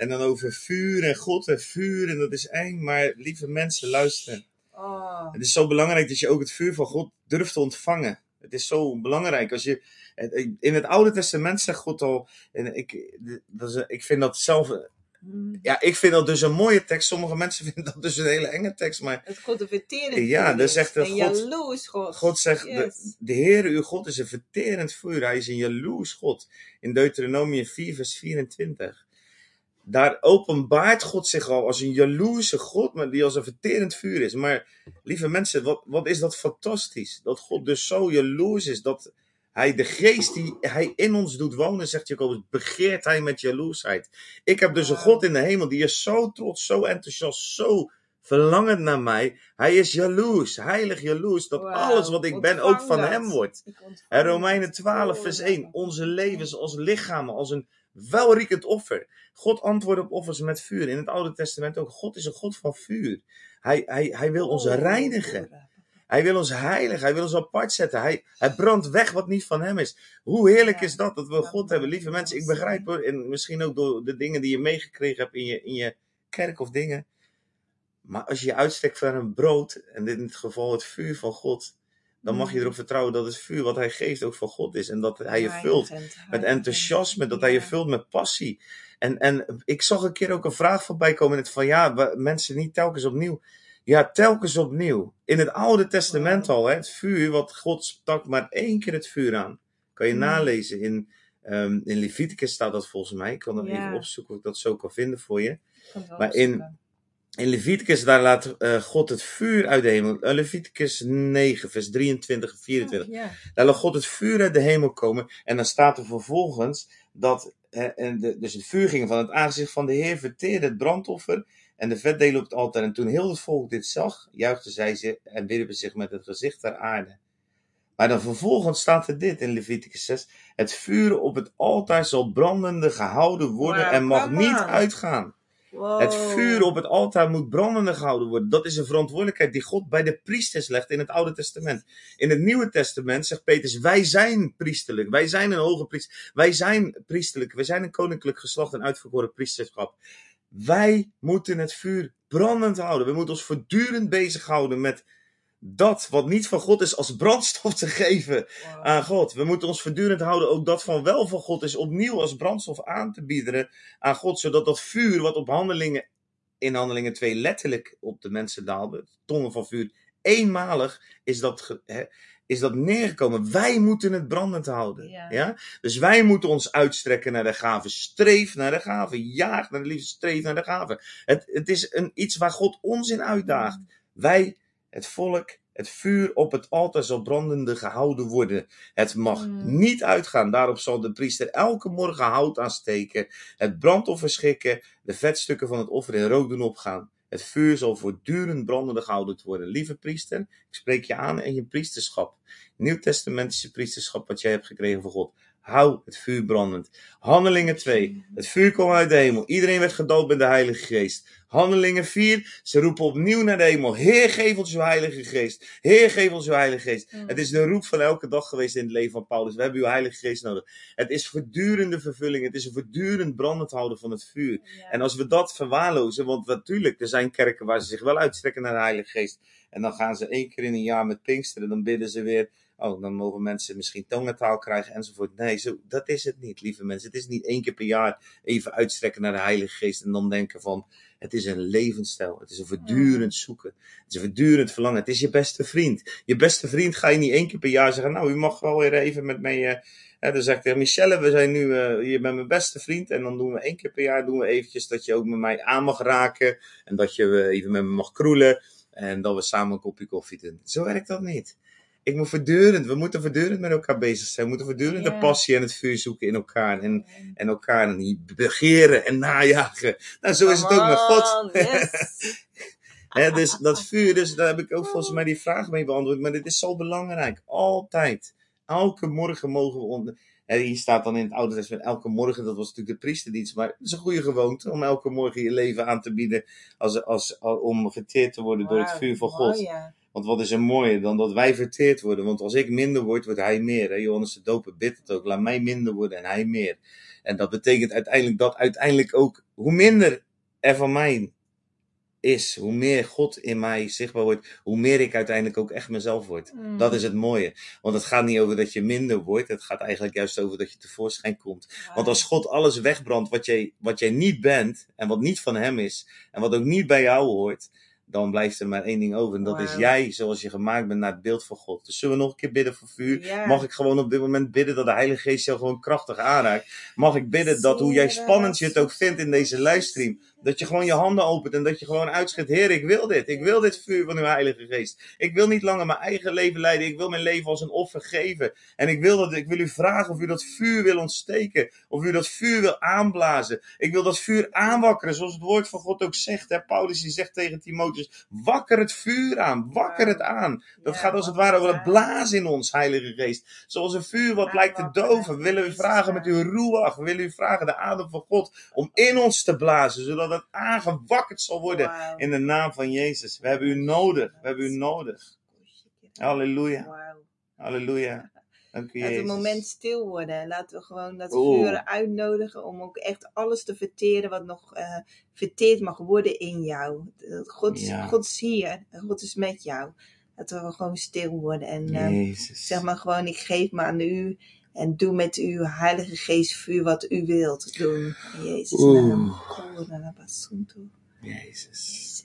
En dan over vuur en God en vuur en dat is eng. Maar lieve mensen, luisteren. Oh. Het is zo belangrijk dat je ook het vuur van God durft te ontvangen. Het is zo belangrijk. Als je, in het Oude Testament zegt God al, en ik, dat is, ik vind dat zelf, Mm. ja, ik vind dat dus een mooie tekst. Sommige mensen vinden dat dus een hele enge tekst. Maar Het God een verterend Ja, is. zegt de Een God- jaloers God. God zegt, Yes. de, de Heer uw God is een verterend vuur. Hij is een jaloers God. In Deuteronomium 4 vers 24. Daar openbaart God zich al als een jaloerse God, maar die als een verterend vuur is. Maar lieve mensen, wat, wat is dat fantastisch. Dat God dus zo jaloers is, dat hij de geest die hij in ons doet wonen, zegt Jacobus, begeert hij met jaloersheid. Ik heb dus een. God in de hemel die is zo trots, zo enthousiast, zo verlangend naar mij. Hij is jaloers, heilig jaloers, dat alles wat ik ben ook van dat. hem wordt. En Romeinen dat. 12 vers Oh, 1, onze levens als lichamen, als een welriekend offer. God antwoordt op offers met vuur. In het Oude Testament ook, God is een God van vuur. Hij, hij, hij wil ons Oh, reinigen. Hij wil ons heiligen. Hij wil ons apart zetten. Hij, hij brandt weg wat niet van hem is. Hoe heerlijk is dat, dat we God hebben. Lieve mensen, ik begrijp hoor. En misschien ook door de dingen die je meegekregen hebt in je, in je kerk of dingen. Maar als je je uitstrekt voor een brood, en in dit geval het vuur van God. Dan mag je Mm. erop vertrouwen dat het vuur wat hij geeft ook van God is. En dat hij je vult met enthousiasme, dat hij je vult met passie. En, en ik zag een keer ook een vraag voorbij komen. Het van ja, mensen niet telkens opnieuw. Ja, telkens opnieuw. In het Oude Testament al, hè, het vuur, wat God stak maar één keer het vuur aan. Kan je Mm. nalezen. In, ehm, in Leviticus staat dat volgens mij. Ik kan dat Ja. even opzoeken of ik dat zo kan vinden voor je. Maar in-. In Leviticus, daar laat eh, God het vuur uit de hemel. Eh, Leviticus 9, vers 23 en 24. Ja. Daar laat God het vuur uit de hemel komen. En dan staat er vervolgens dat. en de, dus het vuur ging van het aangezicht van de Heer, verteerde het brandoffer en de vetdelen op het altaar. En toen heel het volk dit zag, juichten zij ze en wierpen zich met het gezicht ter aarde. Maar dan vervolgens staat er dit in Leviticus 6. Het vuur op het altaar zal brandende gehouden worden en mag niet uitgaan. Wow. Het vuur op het altaar moet brandende gehouden worden. Dat is een verantwoordelijkheid die God bij de priesters legt in het Oude Testament. In het Nieuwe Testament zegt Petrus: Wij zijn priesterlijk. Wij zijn een hoge priester. Wij zijn priesterlijk. Wij zijn een koninklijk geslacht en uitverkoren priesterschap. Wij moeten het vuur brandend houden. We moeten ons voortdurend bezighouden met dat wat niet van God is als brandstof te geven Wow. aan God. We moeten ons voortdurend houden ook dat van wel van God is opnieuw als brandstof aan te bieden aan God, zodat dat vuur wat op handelingen, in handelingen 2 letterlijk op de mensen daalde, tongen van vuur, eenmalig is dat, hè, is dat neergekomen. Wij moeten het brandend houden. Ja. Ja. Dus wij moeten ons uitstrekken naar de gave. Streef naar de gave. Jaag naar de liefde. Streef naar de gave. Het, het is een, iets waar God ons in uitdaagt. Wij, het volk, het vuur op het altaar zal brandende gehouden worden. Het mag Mm. niet uitgaan. Daarop zal de priester elke morgen hout aansteken, het brandoffer schikken, de vetstukken van het offer in rook doen opgaan. Het vuur zal voortdurend brandende gehouden worden. Lieve priester, ik spreek je aan in je priesterschap. Nieuwtestamentische priesterschap wat jij hebt gekregen van God. Hou het vuur brandend. Handelingen 2. Het vuur kwam uit de hemel. Iedereen werd gedood met de Heilige Geest. Handelingen 4. Ze roepen opnieuw naar de hemel. Heer, geef ons uw Heilige Geest. Heer, geef ons uw Heilige Geest. Mm. Het is de roep van elke dag geweest in het leven van Paulus. We hebben uw Heilige Geest nodig. Het is voortdurende vervulling. Het is een voortdurend brandend houden van het vuur. Ja. En als we dat verwaarlozen, want natuurlijk, er zijn kerken waar ze zich wel uitstrekken naar de Heilige Geest. En dan gaan ze één keer in een jaar met Pinksteren, dan bidden ze weer. Oh, dan mogen mensen misschien tongentaal krijgen enzovoort. Nee, zo, dat is het niet, lieve mensen. Het is niet één keer per jaar even uitstrekken naar de Heilige Geest en dan denken van, het is een levensstijl. Het is een voortdurend zoeken. Het is een voortdurend verlangen. Het is je beste vriend. Je beste vriend ga je niet één keer per jaar zeggen, nou, u mag wel weer even met mij... eh, dan zeg ik tegen Michelle, we zijn nu, eh je bent mijn beste vriend. En dan doen we één keer per jaar doen we eventjes dat je ook met mij aan mag raken. En dat je eh, even met me mag kroelen. En dat we samen een kopje koffie doen. Zo werkt dat niet. Ik moet voortdurend, we moeten voortdurend met elkaar bezig zijn. We moeten voortdurend Ja. de passie en het vuur zoeken in elkaar. En, en elkaar niet begeren en najagen. Nou, zo is het ook met God. Yes. Dus dat vuur, dus daar heb ik ook volgens mij die vraag mee beantwoord. Maar dit is zo belangrijk. Altijd. Elke morgen mogen we onder. Hier staat dan in het Oude Testament elke morgen, dat was natuurlijk de priesterdienst. Maar het is een goede gewoonte om elke morgen je leven aan te bieden. Als, als, als- om geteerd te worden door het vuur van God. ja. Want wat is er mooier dan dat wij verteerd worden? Want als ik minder word, wordt hij meer. Hè? Johannes de Doper bidt het ook. Laat mij minder worden en hij meer. En dat betekent uiteindelijk dat uiteindelijk ook hoe minder er van mij is, hoe meer God in mij zichtbaar wordt, hoe meer ik uiteindelijk ook echt mezelf word. Mm. Dat is het mooie. Want het gaat niet over dat je minder wordt. Het gaat eigenlijk juist over dat je tevoorschijn komt. Want als God alles wegbrandt wat jij, wat jij niet bent en wat niet van Hem is en wat ook niet bij jou hoort, dan blijft er maar één ding over. En dat is jij zoals je gemaakt bent naar het beeld van God. Dus zullen we nog een keer bidden voor vuur? Ja. Mag ik gewoon op dit moment bidden dat de Heilige Geest jou gewoon krachtig aanraakt? Mag ik bidden dat hoe jij spannend je het ook vindt in deze livestream, dat je gewoon je handen opent en dat je gewoon uitschiet. Heer, ik wil dit. Ik wil dit vuur van uw Heilige Geest. Ik wil niet langer mijn eigen leven leiden. Ik wil mijn leven als een offer geven. En ik wil, dat, ik wil u vragen of u dat vuur wil ontsteken. Of u dat vuur wil aanblazen. Ik wil dat vuur aanwakkeren, zoals het woord van God ook zegt. Hè? Paulus die zegt tegen Timotheus, wakker het vuur aan. Wakker het aan. Dat gaat als het ware over het blazen in ons, Heilige Geest. Zoals een vuur wat lijkt te doven. We willen u vragen met uw. We willen u vragen de adem van God om in ons te blazen. Zodat het aangewakkerd zal worden in de naam van Jezus. We hebben u nodig. We hebben u nodig. Halleluja. Halleluja. Dank u Laten we Jezus. een moment stil worden. Laten we gewoon dat Oeh. vuur uitnodigen om ook echt alles te verteren wat nog eh, verteerd mag worden in jou. God, Ja. God is hier en God is met jou. Laten we gewoon stil worden en eh, Jezus. zeg maar gewoon ik geef me aan u en doe met uw heilige geest vuur wat u wilt doen. In Jezus naam. Jezus.